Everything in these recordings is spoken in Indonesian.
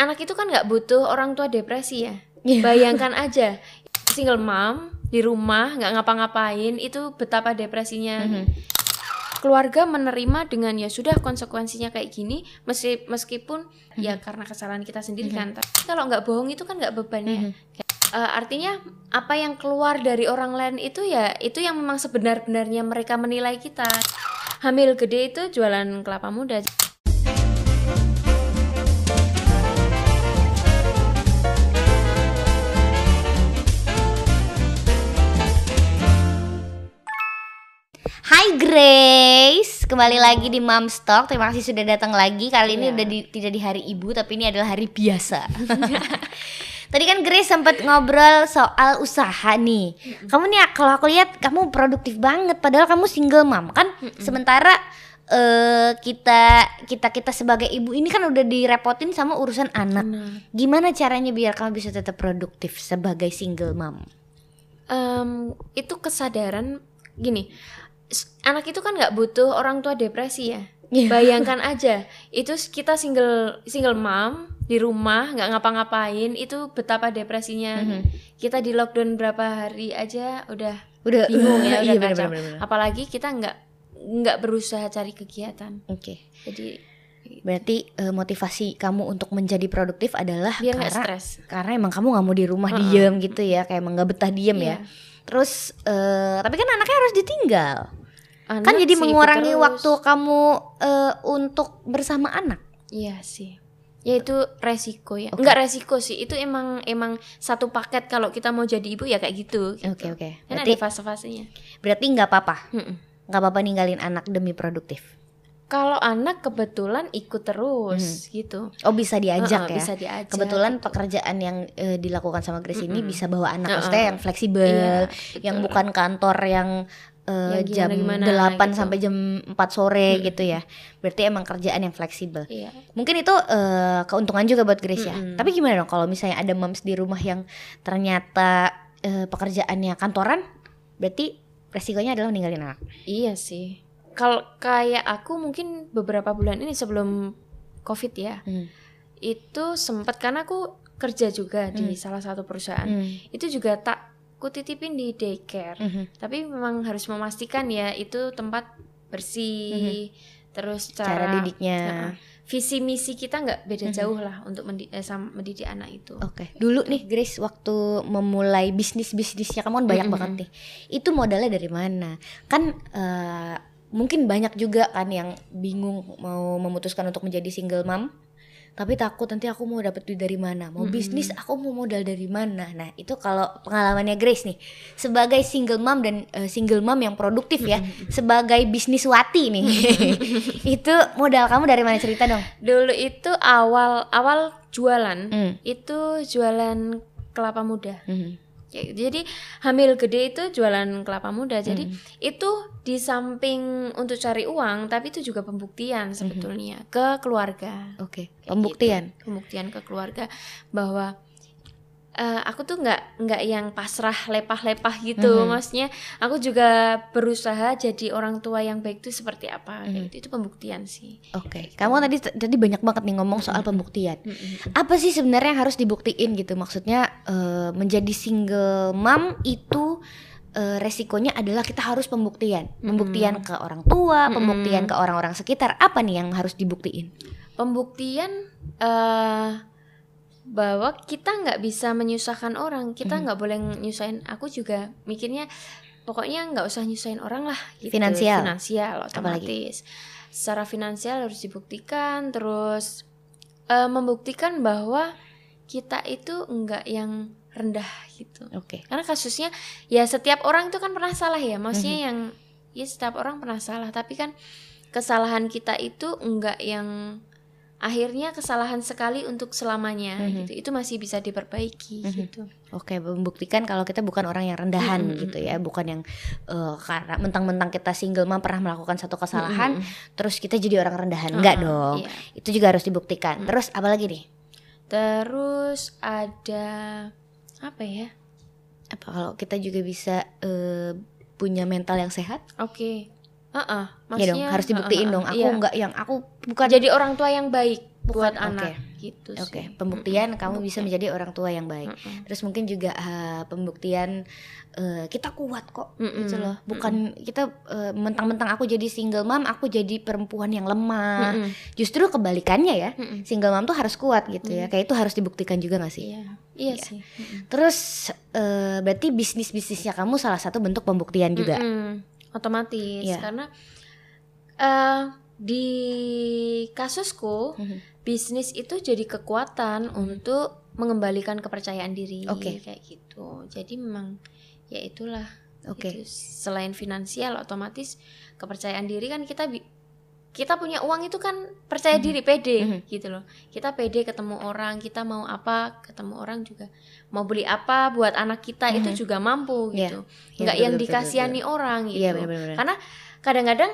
anak itu kan nggak butuh orang tua depresi ya. Iya. Bayangkan aja single mom di rumah nggak ngapa-ngapain itu betapa depresinya. Mhm. Keluarga menerima dengan ya sudah konsekuensinya kayak gini meski meskipun ya karena kesalahan kita sendiri kan. Tapi kalau nggak bohong itu kan nggak beban ya. Mhm. Eh, artinya apa yang keluar dari orang lain itu ya itu yang memang sebenar-benarnya mereka menilai kita. Hamil gede itu jualan kelapa muda. Hai Grace, kembali lagi di Mom's Talk. Terima kasih sudah datang lagi. Kali ini Iya. udah di- tidak di hari ibu, tapi ini adalah hari biasa. Tadi kan Grace sempat ngobrol soal usaha nih. Kamu nih kalau aku lihat kamu produktif banget, padahal kamu single mom kan. Sementara eh, kita kita kita sebagai ibu ini kan udah direpotin sama urusan anak. Gimana caranya biar kamu bisa tetap produktif sebagai single mom? Em, itu kesadaran gini anak itu kan nggak butuh orang tua depresi ya Iya. bayangkan aja itu kita single single mom di rumah nggak ngapa-ngapain itu betapa depresinya Mhm. kita di lockdown berapa hari aja udah Udah bingung ya iya udah bener, kacau. bener, bener. apalagi kita nggak nggak berusaha cari kegiatan Oke. jadi Berarti eh, motivasi kamu untuk menjadi produktif adalah biar karena stres karena emang kamu nggak mau di rumah Heeh. diem gitu ya, kayak emang nggak betah diem ya. Iya. Terus eh, tapi kan anaknya harus ditinggal. Kan Anak jadi sibuk mengurangi terus. waktu kamu eh, untuk bersama anak. Iya sih. Ya itu resiko ya. Oke. Enggak resiko sih. Itu emang emang satu paket kalau kita mau jadi ibu ya kayak gitu. gitu. Oke oke. Kan Berarti ada fase-fasenya. berarti nggak apa-apa, nggak apa-apa ninggalin anak demi produktif. Kalau anak kebetulan ikut terus gitu. Oh bisa diajak Heeh, ya. Bisa diajak. Kebetulan gitu. pekerjaan yang eh, dilakukan sama Grace ini Mm-mm. bisa bawa anak, Heeh. maksudnya yang fleksibel, Iya, yang betul. bukan kantor yang eh, Yang jam gimana-gimana 8 gitu. sampai jam 4 sore gitu ya. Berarti emang kerjaan yang fleksibel. Iya. Mungkin itu eh, keuntungan juga buat Grace ya. Mm-mm. Tapi gimana dong kalau misalnya ada moms di rumah yang ternyata eh, pekerjaannya kantoran, berarti resikonya adalah ninggalin anak. Iya sih. Kalau kayak aku mungkin beberapa bulan ini sebelum Covid ya, Hmm. itu sempat karena aku kerja juga di salah satu perusahaan. Hmm. Itu juga tak ku titipin di daycare. Mhm. tapi memang harus memastikan ya itu tempat bersih terus Cara cara, didiknya. Heeh. visi misi kita nggak beda Mhm. jauh lah untuk mendi eh, sama mendidik anak itu Oke, dulu nih Grace waktu memulai bisnis bisnisnya kamu kan banyak Mm-mm. banget nih. Itu modalnya dari mana? Kan eh, mungkin banyak juga kan yang bingung mau memutuskan untuk menjadi single mom, tapi takut nanti aku mau dapet duit dari mana? Mau Mm-mm. bisnis aku mau modal dari mana? Nah itu kalau pengalamannya Grace nih sebagai single mom dan eh, single mom yang produktif ya, sebagai bisniswati nih, itu modal kamu dari mana cerita dong? dulu itu awal awal jualan Hmm. itu jualan kelapa muda Mhm. Kayak gitu. jadi hamil gede itu jualan kelapa muda jadi Hmm. itu di samping untuk cari uang tapi itu juga Hmm. pembuktian sebetulnya ke keluarga Oke, Kayak pembuktian. gitu. pembuktian ke keluarga bahwa eh, aku tuh nggak nggak yang pasrah lepah-lepah gitu Mhm. maksudnya aku juga berusaha jadi orang tua yang baik itu seperti apa kayak Mhm. gitu. itu pembuktian sih Oke, kamu tadi tadi banyak banget nih ngomong soal pembuktian. Apa sih sebenarnya yang harus dibuktiin gitu? Maksudnya eh, menjadi single mom itu eh, resikonya adalah kita harus pembuktian, pembuktian ke orang tua, Mm-mm. pembuktian ke orang-orang sekitar. Apa nih yang harus dibuktiin? pembuktian eh bahwa kita nggak bisa menyusahkan orang kita Mhm. nggak boleh nyusahin aku juga mikirnya pokoknya nggak usah nyusahin orang lah gitu. Finansial. finansial otomatis secara finansial harus dibuktikan terus eh, membuktikan bahwa kita itu enggak yang rendah gitu Oke. karena kasusnya ya setiap orang itu kan pernah salah ya maksudnya Mhm. yang ya setiap orang pernah salah tapi kan kesalahan kita itu enggak yang akhirnya kesalahan sekali untuk selamanya Mhm. gitu itu masih bisa diperbaiki Mhm. gitu Oke, membuktikan kalau kita bukan orang yang rendahan Mm-mm. gitu ya, bukan yang eh, karena mentang-mentang kita single mom pernah melakukan satu kesalahan, Mm-mm. terus kita jadi orang rendahan. Enggak Ah, dong. iya. Itu juga harus dibuktikan. Mm. Terus apa lagi nih? terus ada apa ya Apa kalau kita juga bisa eh, punya mental yang sehat? oke Heeh, ya dong, harus dibuktiin heeh, dong. Aku iya. enggak yang aku bukan jadi orang tua yang baik buat Bukan, anak oke. gitu Oke, sih. pembuktian kamu bisa menjadi orang tua yang baik. Mm-mm. Terus mungkin juga eh, pembuktian eh, kita kuat kok Mm-mm. gitu loh. Bukan kita eh, mentang-mentang aku jadi single mom, aku jadi perempuan yang lemah. Mm-mm. Justru kebalikannya ya. Mm-mm. Single mom tuh harus kuat gitu ya. Kayak itu harus dibuktikan juga gak sih? Iya, iya Iya. sih. Mm-mm. Terus eh, berarti bisnis-bisnisnya kamu salah satu bentuk pembuktian juga. Mm-mm. Otomatis Iya. karena eh di kasusku Mhm. bisnis itu jadi kekuatan untuk mengembalikan kepercayaan diri Oke. kayak gitu. Jadi memang ya itulah. Oke. Gitu. Selain finansial otomatis kepercayaan diri kan kita bi- kita punya uang itu kan percaya Mhm. diri pede Mhm. gitu loh. Kita pede ketemu orang, kita mau apa ketemu orang juga mau beli apa buat anak kita Mhm. itu juga mampu Iya. gitu. Iya, Nggak betul, yang betul, dikasihani orang gitu. Iya benar-benar. Karena kadang-kadang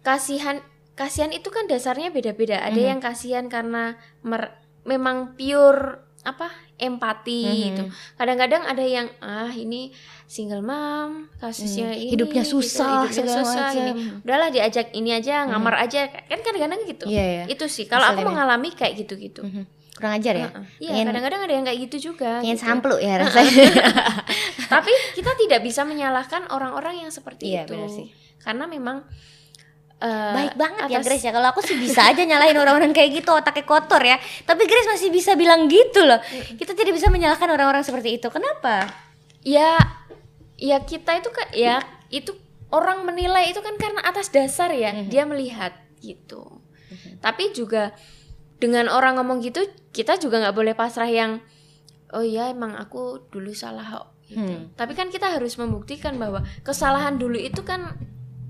kasihan kasihan itu kan dasarnya beda-beda. Ada Mhm. yang kasihan karena mer- memang pure apa empati Mhm. gitu. Kadang-kadang ada yang ah ini single mom kasusnya Hmm, ini hidupnya gitu, susah hidupnya segala susah macam. gini. Udahlah diajak ini aja ngamar aja kan kadang-kadang gitu. Iya ya. Itu sih kalau aku mengalami kayak gitu-gitu. Mhm. Kurang ajar ya. Iya, Pengen- kadang-kadang ada yang kayak gitu juga. Pengen gitu. samplu ya rasanya. Tapi kita tidak bisa menyalahkan orang-orang yang seperti Iya, itu. benar sih. Karena memang eh, Baik banget ya atas- Grace ya. Kalau aku sih bisa aja nyalahin orang-orang kayak gitu otaknya kotor ya. Tapi Grace masih bisa bilang gitu loh. Kita tidak bisa menyalahkan orang-orang seperti itu. Kenapa? ya ya kita itu kan ya itu orang menilai itu kan karena atas dasar ya Mhm. dia melihat gitu tapi juga dengan orang ngomong gitu kita juga nggak boleh pasrah yang oh ya emang aku dulu salah gitu. Hmm. tapi kan kita harus membuktikan bahwa kesalahan dulu itu kan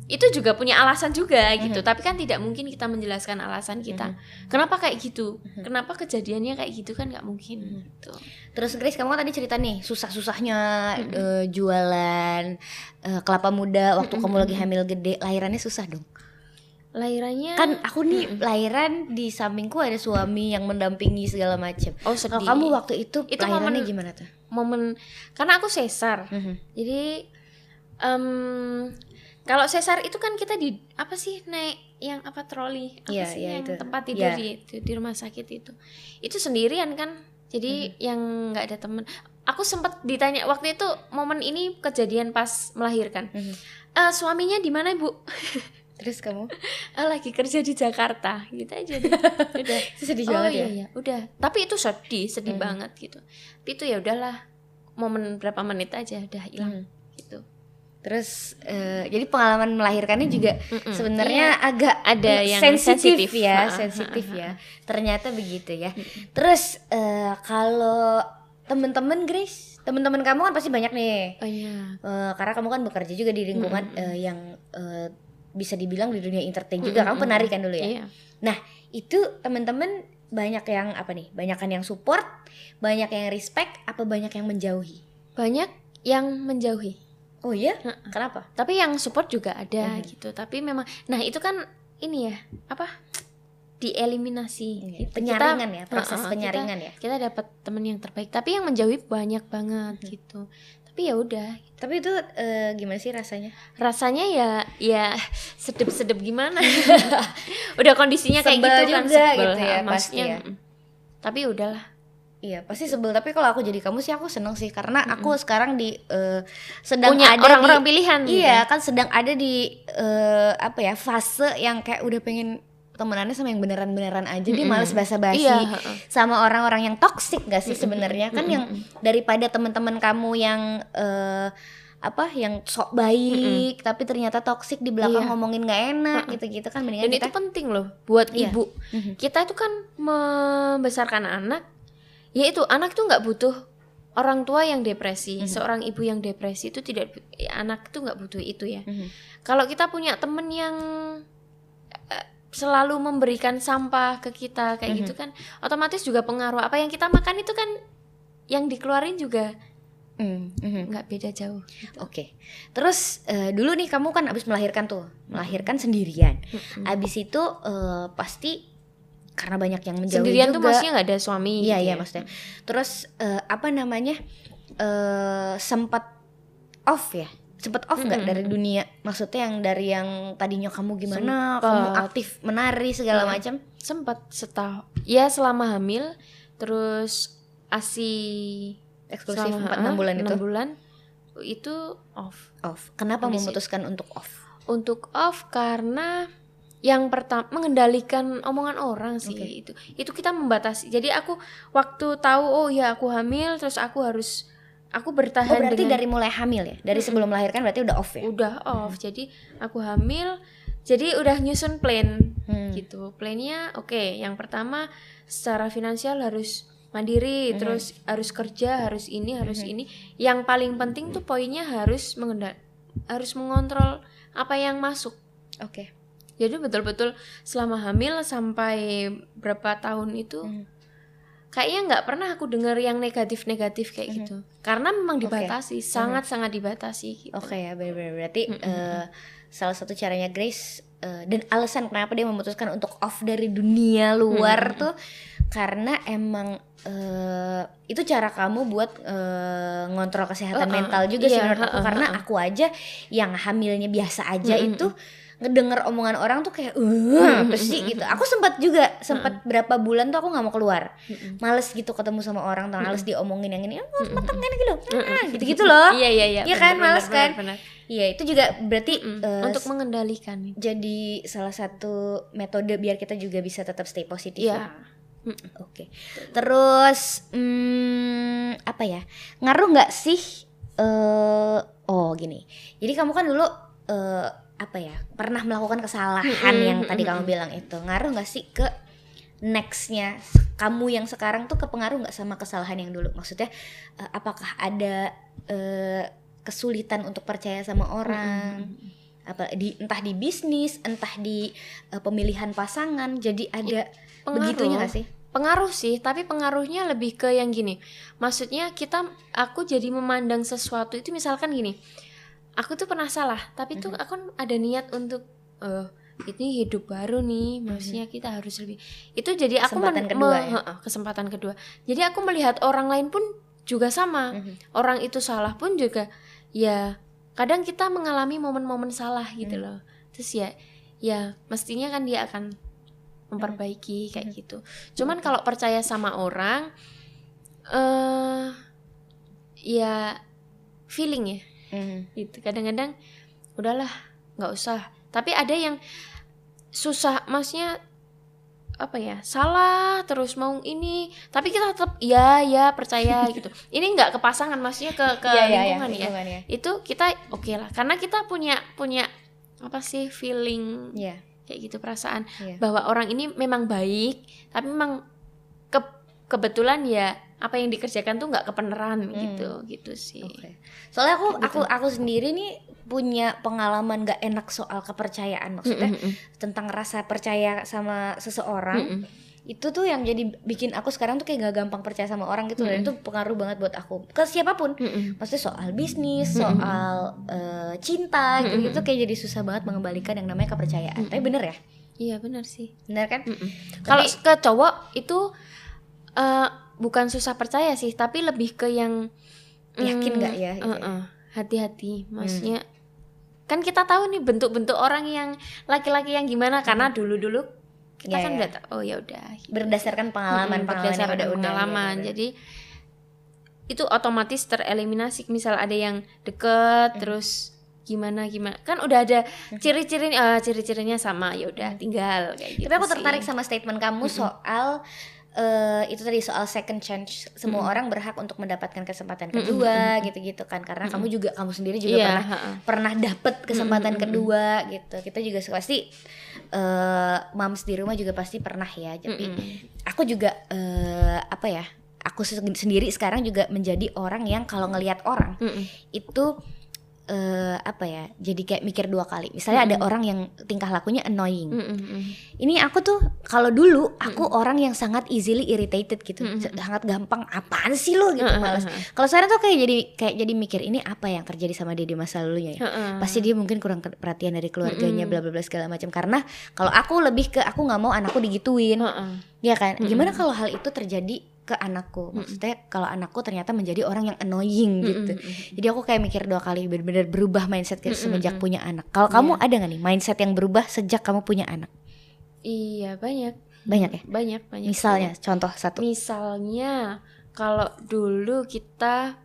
itu juga punya alasan juga gitu. Tapi kan tidak mungkin kita menjelaskan alasan kita. Kenapa kayak gitu? Kenapa kejadiannya kayak gitu kan nggak mungkin gitu. Terus Grace kamu kan tadi cerita nih susah-susahnya eh, jualan eh, kelapa muda waktu kamu lagi hamil gede. Lahirannya susah dong. lahirannya Kan aku nih lahiran di sampingku ada suami yang mendampingi segala macam. oh Kalau sedih kamu waktu itu, Itu lahirannya momen- gimana tuh? momen karena aku sesar. Mhm. jadi em, kalau sesar itu kan kita di apa sih naik yang apa troli apa Iya, sih iya, yang itu. tempat tidur Iya. di, di di rumah sakit itu itu sendirian kan jadi yang nggak ada temen aku sempat ditanya waktu itu momen ini kejadian pas melahirkan Mhm. "Eh, suaminya di mana ibu Terus kamu? "Eh, lagi kerja di Jakarta gitu aja deh. udah sedih oh banget iya ya. iya udah tapi itu sedih sedih Mhm. banget gitu tapi itu ya udahlah momen berapa menit aja udah hilang gitu Terus eh, jadi pengalaman melahirkannya juga Mm-mm. sebenarnya agak Ada yang sensitif ya, sensitif ya. Ternyata begitu ya. Terus eh, kalau temen-temen Grace, temen-temen kamu kan pasti banyak nih. oh iya Eh, karena kamu kan bekerja juga di lingkungan eh, yang eh, bisa dibilang di dunia entertain juga. Kamu Mm-mm. penari kan dulu ya. iya Itu temen-temen banyak yang apa nih? Banyakan yang support, banyak yang respect, apa banyak yang menjauhi? banyak yang menjauhi Oh iya? Kenapa? tapi yang support juga ada Mhm. gitu tapi memang nah itu kan ini ya apa dieliminasi gitu. Penyaringan ya, Kita- proses Ha, ha, penyaringan ya. kita, kita dapat teman yang terbaik tapi yang menjauhi banyak banget Mhm. gitu tapi ya udah Tapi itu eh, gimana sih rasanya? rasanya ya ya sedep-sedep gimana udah kondisinya kayak Sebel gitu kan juga sebel, gitu ya, maksudnya ya. tapi udahlah Iya pasti sebel. Tapi kalau aku jadi kamu sih aku seneng sih. Karena aku sekarang di eh, sedang punya ada orang-orang di, pilihan gitu. iya kan sedang ada di eh, apa ya fase yang kayak udah pengen temenannya sama yang beneran-beneran aja. Dia Mm-mm. males basa-basi Iya, sama orang-orang yang toksik gak sih sebenarnya? Kan yang daripada teman-teman kamu yang eh, apa yang sok baik tapi ternyata toksik di belakang Iya. ngomongin nggak enak gitu-gitu kan mendingan dan kita itu penting loh buat Iya. ibu. Mhm. kita itu kan membesarkan anak ya itu anak tuh nggak butuh orang tua yang depresi Mhm. seorang ibu yang depresi itu tidak ya, anak itu nggak butuh itu ya Mhm. kalau kita punya temen yang eh, selalu memberikan sampah ke kita kayak Mhm. gitu kan otomatis juga pengaruh apa yang kita makan itu kan yang dikeluarin juga Mm, mhm. nggak beda jauh Oke, terus eh, dulu nih kamu kan abis melahirkan tuh, melahirkan sendirian. Mhm. Abis itu eh, pasti karena banyak yang menjauhi sendirian tuh juga. maksudnya nggak ada suami Iya gitu iya ya. maksudnya. Terus eh, apa namanya eh sempat off ya, sempet off nggak Mm-mm. dari dunia maksudnya yang dari yang tadinya kamu gimana Sempet. kamu aktif menari segala Mm. macam sempat setahun ya selama hamil terus asi eksklusif selama- 4 6 bulan enam itu bulan itu off off kenapa Kondisi- memutuskan untuk off untuk off karena yang pertama mengendalikan omongan orang sih Oke. itu itu kita membatasi. Jadi aku waktu tahu oh ya aku hamil terus aku harus aku oh bertahan berarti dengan dari mulai hamil ya? Dari sebelum melahirkan berarti udah off ya? Udah off. Jadi aku hamil jadi udah nyusun plan Hmm. gitu. Plannya oke yang pertama secara finansial harus mandiri Mhm. terus harus kerja harus ini harus Mhm. ini. Yang paling penting tuh poinnya harus mengendal harus mengontrol apa yang masuk. Oke jadi betul-betul selama hamil sampai berapa tahun itu Mhm. kayaknya nggak pernah aku dengar yang negatif-negatif kayak Mhm. gitu karena memang dibatasi sangat-sangat dibatasi gitu. Oke ya benar-benar berarti Mm-mm. eh, salah satu caranya Grace eh, dan alasan kenapa dia memutuskan untuk off dari dunia luar Mm-mm. tuh karena emang eh, itu cara kamu buat eh, ngontrol kesehatan Uh-uh, mental juga sih iya, menurut aku uh-uh, karena uh-uh. aku aja yang hamilnya biasa aja Mm-mm. itu ngedenger omongan orang tuh kayak uh apa sih gitu aku sempat juga sempat berapa bulan tuh aku nggak mau keluar males gitu ketemu sama orang tuh males diomongin yang ini oh, Mm-mm. matang kan gitu gitu gitu loh Iya iya iya. Iya kan, males kan? Iya itu juga berarti Mm, eh, untuk mengendalikan. jadi salah satu metode biar kita juga bisa tetap stay positif. Iya. ya. Oke. Terus hmm, apa ya? Ngaruh nggak sih? eh oh gini. Jadi kamu kan dulu eh, apa ya? Pernah melakukan kesalahan Mm-mm, yang tadi kamu mm-mm. bilang itu. Ngaruh nggak sih ke nextnya kamu yang sekarang tuh kepengaruh nggak sama kesalahan yang dulu? Maksudnya eh, apakah ada eh, kesulitan untuk percaya sama orang? Mm-mm. apa di entah di bisnis entah di eh, pemilihan pasangan jadi ada Pengaruh. begitunya gak sih Pengaruh sih, tapi pengaruhnya lebih ke yang gini. Maksudnya kita aku jadi memandang sesuatu itu misalkan gini. Aku tuh pernah salah, tapi tuh aku ada niat untuk eh ini hidup baru nih, maksudnya kita harus lebih. Itu jadi aku Kesempatan men- kedua me- ya? kesempatan kedua. Jadi aku melihat orang lain pun juga sama. Orang itu salah pun juga ya kadang kita mengalami momen-momen salah gitu Hmm. loh. Terus ya ya mestinya kan dia akan memperbaiki kayak Hmm. gitu. Cuman kalau percaya sama orang eh ya feeling ya Mhm. gitu. Kadang-kadang udahlah nggak usah. Tapi ada yang susah maksudnya apa ya salah terus mau ini tapi kita tetap ya ya percaya gitu ini nggak ke pasangan maksudnya ke ke Iya, iya, iya, lingkungan ya lingkungan ya. itu kita oke lah karena kita punya punya apa sih feeling Iya, kayak gitu perasaan iya. bahwa orang ini memang baik tapi memang ke kebetulan ya apa yang dikerjakan tuh nggak kebenaran gitu gitu sih Hmm. Oke. Soalnya aku Gitu. aku aku sendiri nih punya pengalaman gak enak soal kepercayaan maksudnya Mm-mm, tentang rasa percaya sama seseorang mm-mm. itu tuh yang jadi bikin aku sekarang tuh kayak gak gampang percaya sama orang gitu dan Mm-mm. itu pengaruh banget buat aku ke siapa pun Mm-mm. maksudnya soal bisnis, soal eh, cinta Mm-mm. gitu-gitu kayak jadi susah banget mengembalikan yang namanya kepercayaan. Mm-mm. Tapi bener ya? iya benar sih Bener kan? Mm-mm. Kalau ke cowok itu eh, bukan susah percaya sih, tapi lebih ke yang Yakin mm, nggak ya, gitu ya? eh-eh, hati-hati. Maksudnya kan kita tahu nih bentuk-bentuk orang yang laki-laki yang gimana karena dulu-dulu kita Ya, kan ya. udah tahu, oh ya udah. gitu. Berdasarkan pengalaman, pengalaman yang berdasarkan udah-udah. pengalaman. ya, Jadi itu otomatis tereliminasi. Misal ada yang deket, Hmm. terus gimana gimana kan udah ada ciri-ciri eh, ciri-cirinya sama ya udah tinggal kayak gitu Tapi aku sih. tertarik sama statement kamu soal eh, itu tadi soal second chance. Semua Mm-mm. orang berhak untuk mendapatkan kesempatan kedua gitu-gitu kan. Karena Mm-mm. kamu juga kamu sendiri juga Iya, pernah ha-ha. pernah dapet kesempatan Mm-mm, kedua gitu. Kita juga pasti eh moms di rumah juga pasti pernah ya. Tapi Mm-mm. aku juga eh apa ya? Aku se- sendiri sekarang juga menjadi orang yang kalau ngelihat orang Mm-mm. itu eh apa ya? Jadi kayak mikir dua kali. Misalnya ada Mm-mm. orang yang tingkah lakunya annoying. Mm-mm. Ini aku tuh kalau dulu aku orang yang sangat easily irritated gitu. Mm-mm. Sangat gampang apaan sih lo gitu Heeh, malas. heeh. Kalau sekarang tuh kayak jadi kayak jadi mikir ini apa yang terjadi sama dia di masa lalunya ya? Heeh. Pasti dia mungkin kurang perhatian dari keluarganya Mm-mm. bla bla bla segala macam karena kalau aku lebih ke aku nggak mau anakku digituin Heeh. ya kan gimana kalau hal itu terjadi ke anakku. Maksudnya kalau anakku ternyata menjadi orang yang annoying gitu. jadi aku kayak mikir dua kali benar-benar berubah mindset kayak semenjak punya anak. Kalau kamu ada nggak nih mindset yang berubah sejak kamu punya anak? Iya banyak. Banyak ya? Banyak banyak. Misalnya contoh satu. Misalnya kalau dulu kita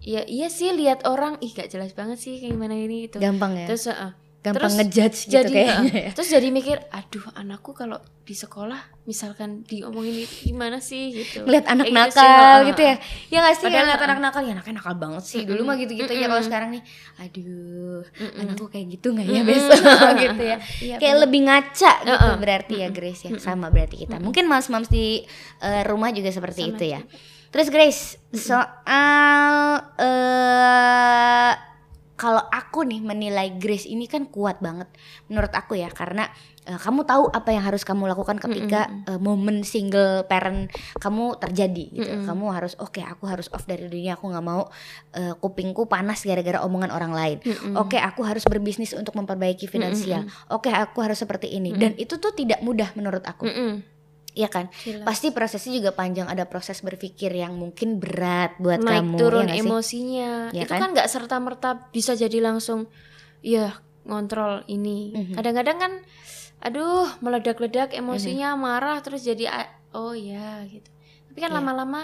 ya iya sih lihat orang ih gak jelas banget sih kayak gimana ini gitu. Gampang ya? Terus uh, gampang terus ngejudge gitu jadi kayaknya uh, ya. terus jadi mikir aduh anakku kalau di sekolah misalkan diomongin itu gimana sih? Gitu. Lihat anak Kayak gitu sih, nakal uh, gitu ya. ya nggak sih Padahal, kayak lihat uh, anak nakal ya anaknya nakal banget sih. Dulu mah gitu gitu ya kalau sekarang nih. Aduh anakku kayak gitu nggak ya besok gitu ya. Iya, kayak lebih ngaca gitu berarti ya Grace ya. Sama berarti kita. Mungkin mas mams di eh, rumah juga seperti itu ya. terus Grace soal eh kalau aku nih menilai Grace ini kan kuat banget menurut aku ya. Karena eh, kamu tahu apa yang harus kamu lakukan ketika eh, momen single parent kamu terjadi gitu. Kamu harus oke aku harus off dari dunia aku nggak mau eh, kupingku panas gara-gara omongan orang lain. Oke aku harus berbisnis untuk memperbaiki finansial. Oke aku harus seperti ini. Dan itu tuh tidak mudah menurut aku. Mm-mm. Iya kan Jelas. pasti prosesnya juga panjang ada proses berpikir yang mungkin berat buat naik kamu turun ya emosinya Ya itu kan? kan nggak serta merta bisa jadi langsung ya ngontrol ini Mhm. kadang-kadang kan aduh meledak-ledak emosinya marah terus jadi oh ya gitu tapi kan Iya. lama-lama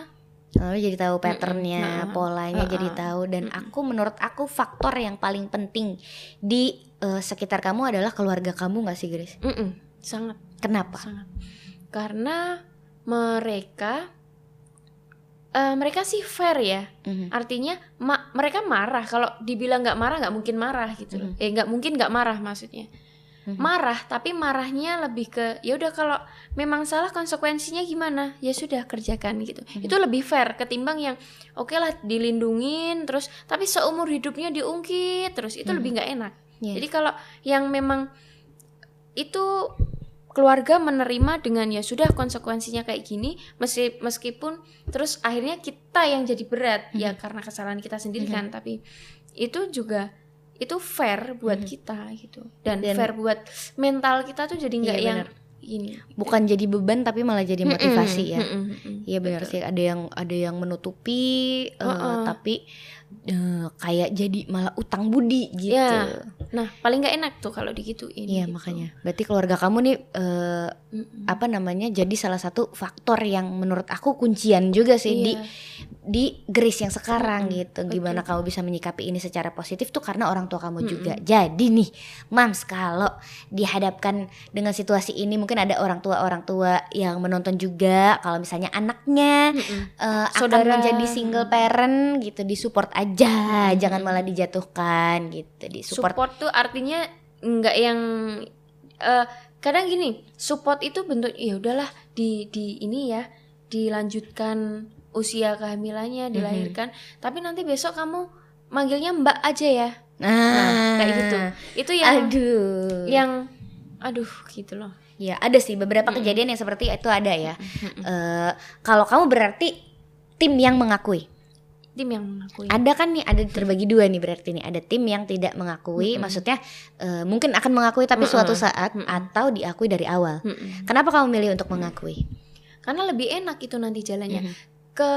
Lalu jadi tahu patternnya, Nah, polanya uh-uh. jadi tahu dan aku menurut aku faktor yang paling penting di eh, sekitar kamu adalah keluarga kamu nggak sih Grace? mm-mm, sangat Kenapa? sangat karena mereka eh, mereka sih fair ya. Mhm. artinya ma- mereka marah. Kalau dibilang nggak marah nggak mungkin marah gitu loh. Eh nggak mungkin nggak marah maksudnya. Mhm. marah tapi marahnya lebih ke ya udah kalau memang salah konsekuensinya gimana? Ya sudah kerjakan gitu. Mhm. itu lebih fair ketimbang yang oke lah dilindungin terus tapi seumur hidupnya diungkit terus. Itu lebih nggak enak. Iya. jadi kalau yang memang itu keluarga menerima dengan ya sudah konsekuensinya kayak gini meski meskipun terus akhirnya kita yang jadi berat. Ya karena kesalahan kita sendiri kan tapi itu juga itu fair buat kita gitu. Dan, Dan- fair buat mental kita tuh jadi nggak Iya, yang ini. Bukan jadi beban tapi malah jadi motivasi ya. Mm-mm, mm-mm. Iya benar sih. Ada yang ada yang menutupi eh, Uh-uh. tapi eh, kayak jadi malah utang budi gitu. Iya. nah paling nggak enak tuh kalau digituin Iya gitu. makanya. Berarti keluarga kamu nih eh, Mm-mm. apa namanya jadi salah satu faktor yang menurut aku kuncian juga sih Iya. di Grace yang sekarang Mm-mm, gitu. Gimana kamu bisa menyikapi ini secara positif tuh karena orang tua kamu Mm-mm. juga. Jadi nih, Mams kalau dihadapkan dengan situasi ini mungkin ada orang tua orang tua yang menonton juga kalau misalnya anaknya eh, akan Saudara. menjadi single parent gitu, disupport aja, jangan malah dijatuhkan gitu, disupport. support tuh artinya nggak yang eh, kadang gini support itu bentuk ya udahlah di di ini ya dilanjutkan usia kehamilannya dilahirkan. Tapi nanti besok kamu manggilnya mbak aja ya. Nah, kayak gitu. Itu yang Aduh. yang aduh gitu loh. Ya ada sih beberapa kejadian yang seperti itu ada ya. Eh, kalau kamu berarti tim yang mengakui. tim yang mengakui. Ada kan nih ada terbagi dua nih berarti nih. Ada tim yang tidak mengakui, maksudnya eh, mungkin akan mengakui tapi suatu saat atau diakui dari awal. Mm-mm. Kenapa kamu milih untuk mengakui? karena lebih enak itu nanti jalannya ke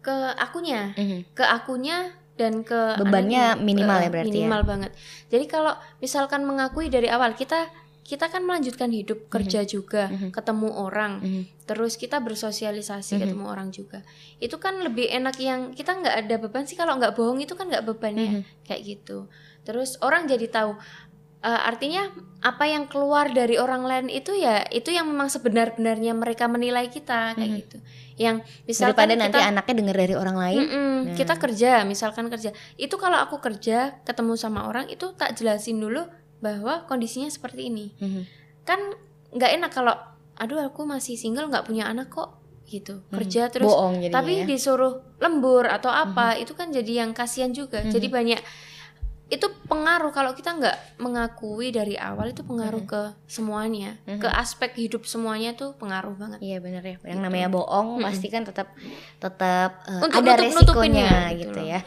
ke akunya. Mhm. ke akunya dan ke Bebannya anaknya. minimal ya berarti ya? minimal banget. Jadi kalau misalkan mengakui dari awal kita kita kan melanjutkan hidup kerja juga ketemu orang. Mhm. terus kita bersosialisasi ketemu orang juga. Itu kan lebih enak yang kita nggak ada beban sih. Kalau nggak bohong itu kan nggak beban ya. Kayak gitu. Terus orang jadi tahu Eh, artinya apa yang keluar dari orang lain itu ya itu yang memang sebenar-benarnya mereka menilai kita kayak gitu. Yang misalkan Daripada nanti kita- anaknya dengar dari orang lain. Mm-mm, kita kerja misalkan kerja. Itu kalau aku kerja ketemu sama orang itu tak jelasin dulu bahwa kondisinya seperti ini. Mhm. kan nggak enak kalau aduh aku masih single nggak punya anak kok gitu. Kerja terus. Jadinya tapi ya. disuruh lembur atau apa itu kan jadi yang kasihan juga. Jadi banyak itu pengaruh kalau kita nggak mengakui dari awal itu pengaruh ke semuanya. Ke aspek hidup semuanya tuh pengaruh banget. Iya benar ya. Yang namanya bohong pasti kan tetap tetap eh, Untuk ada nutupinnya resikonya gitu gitu loh. ya.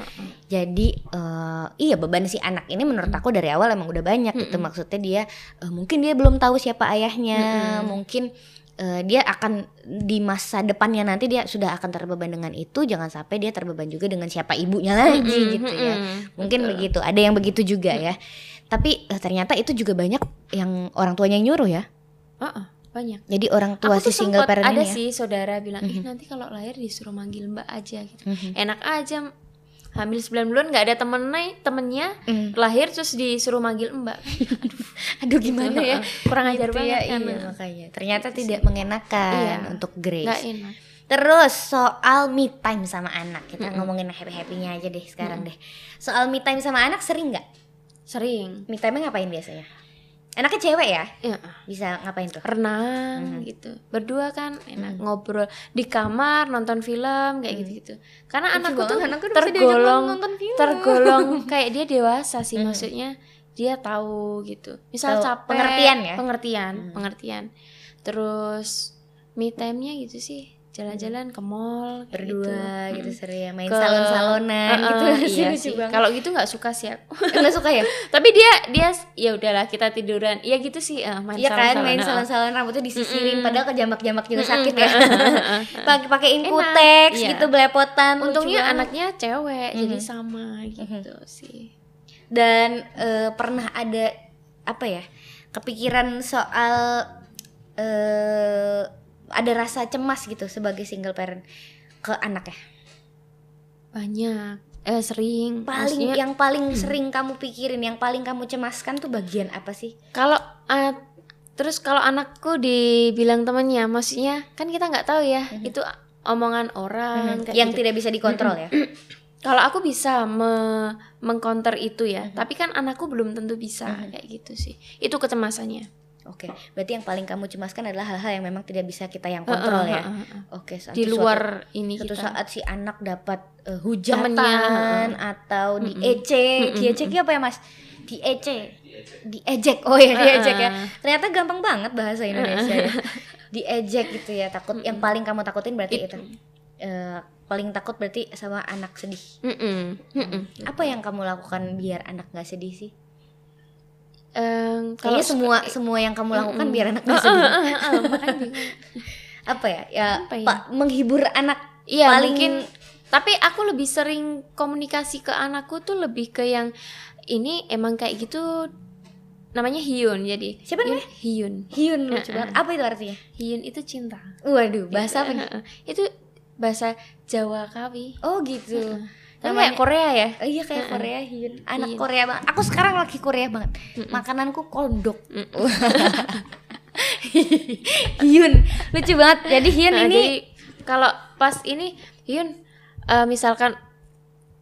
Jadi eh, iya beban si anak ini menurut aku dari awal emang udah banyak gitu. Maksudnya dia eh, mungkin dia belum tahu siapa ayahnya, mungkin eh, dia akan di masa depannya nanti dia sudah akan terbeban dengan itu jangan sampai dia terbeban juga dengan siapa ibunya lagi Mm-mm, gitu ya mungkin Betul. begitu ada yang begitu juga ya tapi eh, ternyata itu juga banyak yang orang tuanya yang nyuruh ya Heeh, banyak jadi orang tua aku si single parent ada ya sih saudara bilang ih Mhm. nanti kalau lahir disuruh manggil mbak aja gitu Mhm. enak aja hamil 9 bulan nggak ada temennya temennya Mm. lahir terus disuruh manggil mbak aduh gimana ya kurang ajar Gitu banget ya, kan iya makanya ternyata Gitu tidak sih. mengenakan Iya. untuk Grace nggak enak Terus soal me time sama anak kita Mm-mm. ngomongin happy happynya aja deh sekarang deh. Soal me time sama anak sering nggak? sering Me time ngapain biasanya? Anaknya cewek ya? ya Bisa ngapain tuh? renang Mhm. gitu berdua kan enak Mhm. ngobrol di kamar nonton film kayak Mhm. gitu gitu karena Lucu anakku tuh anakku tergolong nonton film. tergolong kayak dia dewasa sih Mhm. maksudnya dia tahu gitu misal Tahu capek pengertian ya? pengertian Mhm. pengertian terus me time-nya gitu sih jalan-jalan ke mall Berdua gitu, gitu, Mm. seru ya main Ke- salon-salonan Uh-uh, gitu. iya Lucu sih. kalau gitu nggak suka sih aku Nggak suka ya? tapi dia dia ya udahlah kita tiduran ya gitu sih eh, main Iya kan salon-salon, main salon-salon rambutnya disisirin Mm-mm. padahal kejamak-jamak juga Mm-mm. sakit ya. Pakai pakai inkutex iya. gitu belepotan. Untungnya anaknya cewek jadi Mhm. sama gitu sih. dan eh, pernah ada apa ya kepikiran soal eh ada rasa cemas gitu sebagai single parent ke anaknya? Banyak. Eh sering. Paling Maksudnya, yang paling sering kamu pikirin yang paling kamu cemaskan tuh bagian apa sih? Kalau eh, terus kalau anakku dibilang temannya maksudnya kan kita nggak tahu ya itu omongan orang kayak yang gitu. tidak bisa dikontrol ya? Kalau aku bisa me mengcounter itu ya, tapi kan anakku belum tentu bisa kayak gitu sih. Itu kecemasannya. Oke berarti yang paling kamu cemaskan adalah hal-hal yang memang tidak bisa kita yang kontrol Heeh, ya heeh, heeh. oke suatu- Di luar ini suatu kita. saat si anak dapat eh, hujatan Temennya, atau diejek, Mm-mm, diejek apa ya mas? Diejek, diejek, oh ya diejek ya. Heeh. Ternyata gampang banget bahasa Indonesia ya. Diejek gitu ya, takut. Yang paling kamu takutin berarti itu. Itu. Eh, paling takut berarti sama anak sedih. Mm-mm, mm-mm. Apa yang kamu lakukan biar anak nggak sedih sih? Kayaknya suka- semua semua yang kamu lakukan Mm-mm. biar anak nggak Heeh, sedih. makanya bingung. Apa ya? Ya, Apa ya? Pak menghibur anak Iya paling mungkin tapi aku lebih sering komunikasi ke anakku tuh lebih ke yang ini emang kayak gitu namanya Hyun jadi Siapa Hyun, Hyun Hyun lucu banget. Apa itu artinya? Hyun itu cinta Waduh, bahasa apa nih? Itu bahasa Jawa Kawi Oh gitu. Tapi Namanya- kayak Korea ya Oh iya kayak Heeh. Korea Hyun. Anak Hyun. Korea banget. Aku sekarang lagi Korea banget. Makananku kondok. Hyun. Lucu banget. Jadi Hyun Nah, ini kalau pas ini Hyun eh, misalkan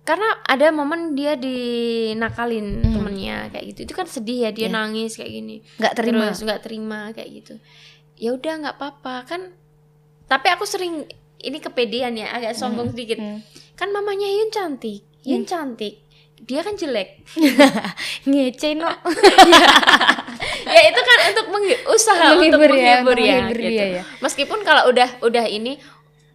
karena ada momen dia dinakalin Hmm. temennya kayak gitu itu kan sedih ya dia Iya. nangis kayak gini nggak terima. terus nggak terima kayak gitu ya udah nggak apa-apa kan tapi aku sering ini kepedean ya agak sombong sedikit Hmm. Kan mamanya Hyun cantik Hyun cantik dia kan jelek Ngece no. ya itu kan untuk menghi- usaha Menghibur untuk ya, menghibur untuk ya, menghibur gitu. ya. meskipun kalau udah udah ini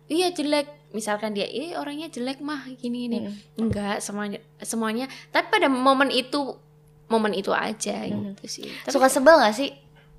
iya jelek misalkan dia ini orangnya jelek mah gini gini Hmm. enggak semuanya semuanya tapi pada momen itu momen itu aja Hmm. gitu sih tapi Suka sebel gak sih?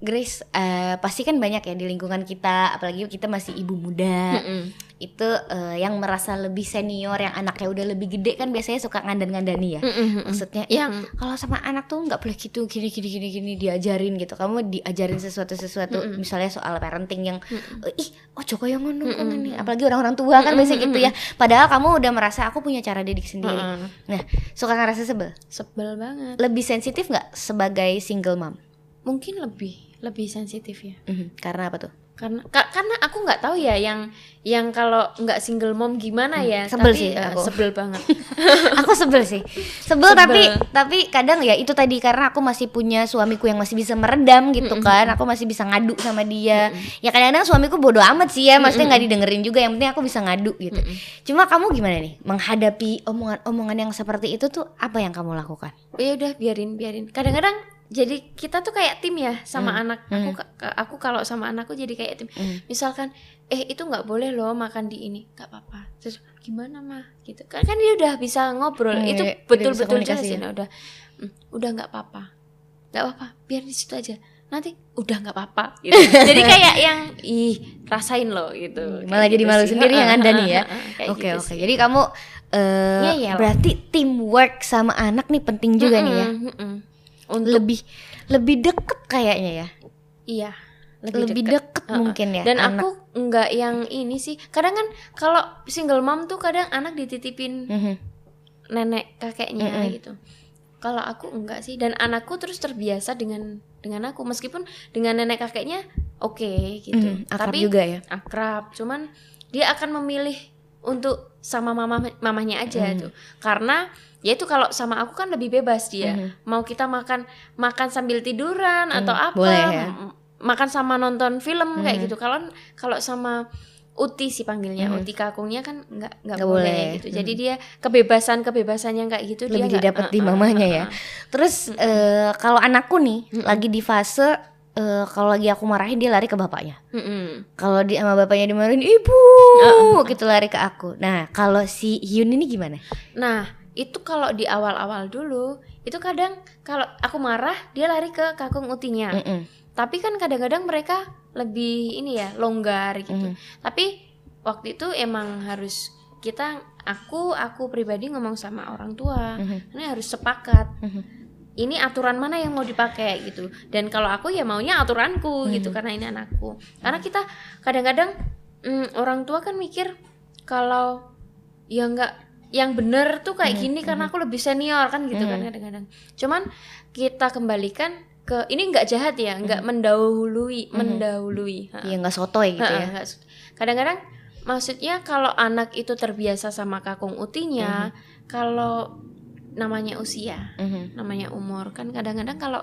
Grace, eh, pasti kan banyak ya di lingkungan kita, apalagi kita masih ibu muda. Mm-mm. Itu eh, yang merasa lebih senior, yang anaknya udah lebih gede kan biasanya suka ngandan-ngandani ya. Mm-mm. Maksudnya yang kalau sama anak tuh nggak boleh gitu gini gini gini gini diajarin gitu kamu diajarin sesuatu sesuatu Mm-mm. misalnya soal parenting yang Mm-mm. "Eh, ih oh Joko yang ngono kok Mm-mm. ngene." apalagi orang-orang tua kan biasanya gitu ya padahal kamu udah merasa aku punya cara didik sendiri Mm-mm. nah suka ngerasa sebel sebel banget lebih sensitif nggak sebagai single mom mungkin lebih lebih sensitif ya. Mhm. karena apa tuh? Karena ka- karena aku nggak tahu ya yang yang kalau nggak single mom gimana ya sebel tapi, sih eh, aku. sebel banget. Aku sebel sih. Sebel, Sebel. tapi tapi kadang ya itu tadi karena aku masih punya suamiku yang masih bisa meredam gitu kan aku masih bisa ngadu sama dia. Ya kadang-kadang suamiku bodoh amat sih ya maksudnya nggak didengerin juga yang penting aku bisa ngadu gitu. Cuma kamu gimana nih? Menghadapi omongan-omongan yang seperti itu tuh apa yang kamu lakukan? Ya udah biarin biarin. Kadang-kadang jadi kita tuh kayak tim ya sama Hmm. anak. Aku ka- aku kalau sama anakku jadi kayak tim. Hmm. misalkan eh itu nggak boleh loh makan di ini. Nggak apa-apa. Terus gimana mah? Gitu. Kan kan dia udah bisa ngobrol. Hmm, itu iya, bisa betul-betul komunikasi jelasin ya. udah. "Hmm, udah nggak apa-apa. Nggak apa-apa biar di situ aja. Nanti udah nggak apa-apa. Gitu. jadi kayak yang ih rasain loh gitu. Malah Kayak jadi gitu malu sih. sendiri yang anda nih ya? oke gitu oke. sih. jadi kamu eh Ngeyel. berarti teamwork sama anak nih penting juga nih ya? Mm-mm, mm-mm. Untuk lebih lebih deket kayaknya ya iya lebih, lebih, deket, deket. Heeh. mungkin ya dan anak. aku nggak yang ini sih kadang kan kalau single mom tuh kadang anak dititipin Mhm. nenek kakeknya Mm-mm. gitu kalau aku enggak sih dan anakku terus terbiasa dengan dengan aku meskipun dengan nenek kakeknya oke gitu Mhm, akrab tapi juga ya akrab cuman dia akan memilih untuk sama mama mamahnya aja Mhm. tuh karena ya itu kalau sama aku kan lebih bebas dia Mhm. mau kita makan makan sambil tiduran Mhm, atau apa boleh ya. makan sama nonton film kayak Mhm. gitu kalau kalau sama Uti sih panggilnya Mhm. Uti kakungnya kan nggak nggak boleh, boleh. gitu Mhm. jadi dia kebebasan kebebasan yang kayak gitu lebih dia didapat di uh-uh, mamanya ya uh-uh. terus eh, kalau anakku nih Mm-mm. lagi di fase eh, kalau lagi aku marahin dia lari ke bapaknya Mm-mm. kalau di sama bapaknya dimarahin ibu Uh-uh. gitu lari ke aku nah kalau si Hyun ini gimana Nah, itu kalau di awal-awal dulu, itu kadang kalau aku marah, dia lari ke kakung utinya. Mm-mm. Tapi kan kadang-kadang mereka lebih ini ya, longgar gitu. Mhm. Tapi waktu itu emang harus kita aku aku pribadi ngomong sama orang tua. Mhm. Ini harus sepakat. Mhm. Ini aturan mana yang mau dipakai gitu. Dan kalau aku ya maunya aturanku gitu Mhm. karena ini anakku. Karena kita kadang-kadang mm, orang tua kan mikir kalau ya nggak yang bener tuh kayak Mhm, gini karena aku lebih senior kan gitu kan Mhm. kadang-kadang. Cuman kita kembalikan ke ini nggak jahat ya, nggak mendahului, Mhm. mendahului. Ha. ya nggak sotoy gitu ya Kadang-kadang maksudnya kalau anak itu terbiasa sama kakung utinya, kalau namanya usia, Mhm. namanya umur kan kadang-kadang kalau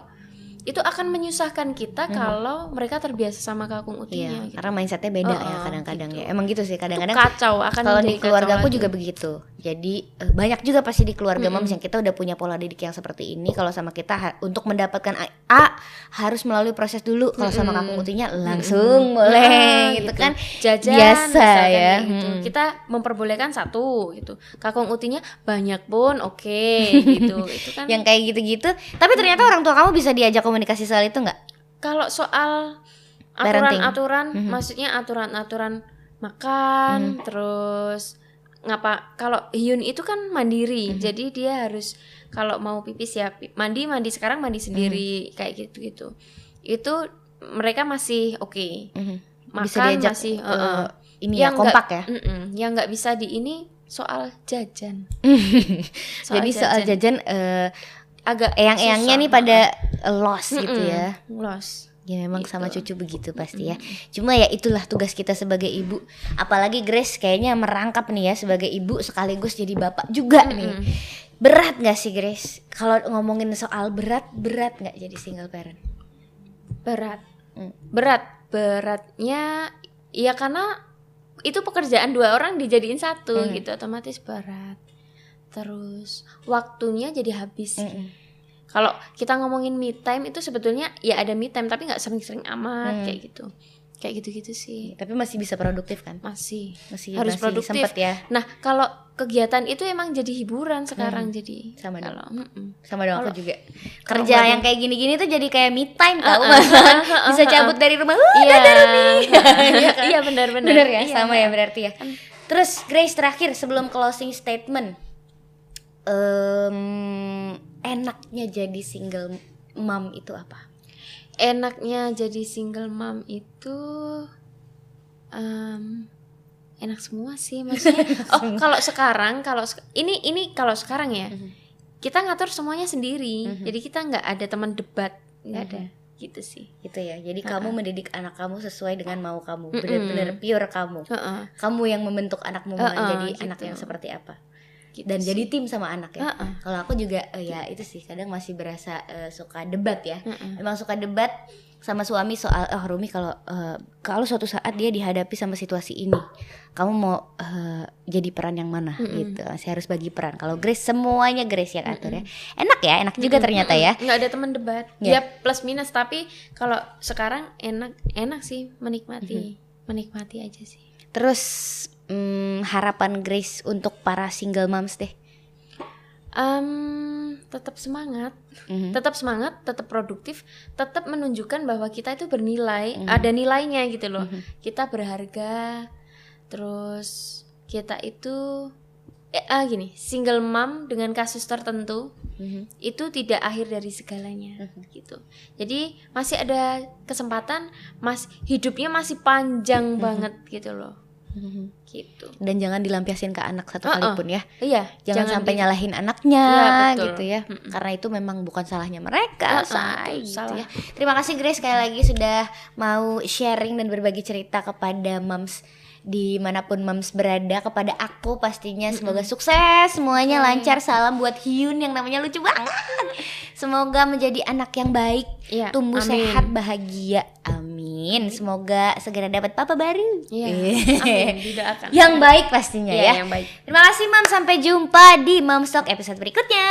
itu akan menyusahkan kita Mhm. kalau mereka terbiasa sama kakung Iya, utinya gitu. karena mindsetnya beda ya Oh, kadang-kadang gitu. ya. Emang gitu sih kadang-kadang kacau akan kalau di keluarga aku lagi. juga begitu. Jadi eh, banyak juga pasti di keluarga Mm-mm. moms yang kita udah punya pola didik yang seperti ini. Kalau sama kita untuk mendapatkan A, A, harus melalui proses dulu. Kalau sama Mm-mm. kakung utinya langsung boleh Nah, gitu, gitu. kan. jajan Biasa ya. gitu. Mm. kita memperbolehkan satu gitu kakung utinya banyak pun oke gitu itu kan Yang kayak gitu-gitu. Tapi ternyata orang tua kamu bisa diajak komunikasi soal itu nggak? kalau soal aturan-aturan Mhm. maksudnya aturan-aturan makan Mhm. terus ngapa kalau Hyun itu kan mandiri Mhm. jadi dia harus kalau mau pipis ya mandi mandi sekarang mandi Mhm. sendiri kayak gitu gitu itu mereka masih oke makan Bisa diajak masih eh, uh-uh. ini ya Yang kompak ya. Mm-mm. yang nggak bisa di ini soal jajan Jadi soal jajan eh, agak eyang-eyangnya nih pada loss gitu Mm-mm. ya. los Ya memang Gitu. sama cucu begitu pasti ya. Cuma ya itulah tugas kita sebagai ibu. Apalagi Grace kayaknya merangkap nih ya sebagai ibu sekaligus jadi bapak juga nih. Mm-mm. Berat gak sih Grace? Kalau ngomongin soal berat, berat nggak jadi single parent? berat Hmm. berat beratnya ya karena itu pekerjaan dua orang dijadiin satu Hmm. gitu otomatis berat terus waktunya jadi habis sih. Mm-mm. kalau kita ngomongin me time itu sebetulnya ya ada me time tapi nggak sering-sering amat kayak gitu kayak gitu-gitu sih Tapi masih bisa produktif kan? masih Masih Harus masih produktif. sempet ya. nah kalau kegiatan itu emang jadi hiburan sekarang Hmm. jadi Sama dong. kalau mm-mm. Sama dong aku juga. Kerja baru- yang kayak gini-gini tuh jadi kayak me time tau Uh-uh. malahan. Bisa cabut dari rumah. "Wah, iya Iya benar-benar Bener ya, Iya. sama ya berarti ya. Terus Grace terakhir sebelum closing statement, em, enaknya jadi single mom itu apa? enaknya jadi single mom itu em, enak semua sih maksudnya oh kalau sekarang kalau ini ini kalau sekarang ya Mhm. kita ngatur semuanya sendiri Mhm. jadi kita nggak ada teman debat nggak Mhm. ada gitu sih Gitu ya. Jadi Uh-uh. kamu mendidik anak kamu sesuai dengan mau kamu, Mm-mm. benar-benar pure kamu. Heeh, Kamu yang membentuk anakmu Uh-uh, menjadi gitu. anak yang seperti apa. Gitu Dan jadi tim sama anak ya. Heeh, Kalau aku juga eh, ya itu sih kadang masih berasa eh, suka debat ya. heeh. Emang suka debat sama suami soal oh Rumi kalau eh, kalau suatu saat dia dihadapi sama situasi ini, kamu mau eh, jadi peran yang mana Mm-mm. gitu. Saya harus bagi peran. Kalau Grace semuanya Grace yang atur ya. Enak ya, enak juga Mm-mm, ternyata mm-mm. ya. nggak ada teman debat Ya. ya plus minus tapi kalau sekarang enak enak sih menikmati Mm-hmm. menikmati aja sih Terus mm, harapan Grace untuk para single moms deh. Em, tetap semangat Mhm. tetap semangat tetap produktif tetap menunjukkan bahwa kita itu bernilai Mhm. ada nilainya gitu loh Mhm. kita berharga terus kita itu eh, ah, gini single mom dengan kasus tertentu Mhm. itu tidak akhir dari segalanya Mhm. gitu jadi masih ada kesempatan mas hidupnya masih panjang Mhm. banget gitu loh Mhm. gitu Dan jangan dilampiasin ke anak satu Uh-uh. kali pun ya. iya Jangan, sampai di- nyalahin anaknya betul. gitu ya. Mm-mm. Karena itu memang bukan salahnya mereka, Uh-uh, say, betul, gitu salah. ya. Terima kasih Grace sekali lagi sudah mau sharing dan berbagi cerita kepada moms di mana pun moms berada kepada aku pastinya semoga sukses semuanya Oke. lancar salam buat Hyun yang namanya lucu banget semoga menjadi anak yang baik Iya, tumbuh amin. sehat bahagia amin semoga segera dapat papa baru Iya, amin, didoakan. yang baik pastinya Iya, ya yang baik. Terima kasih Mam, sampai jumpa di Momstock episode berikutnya.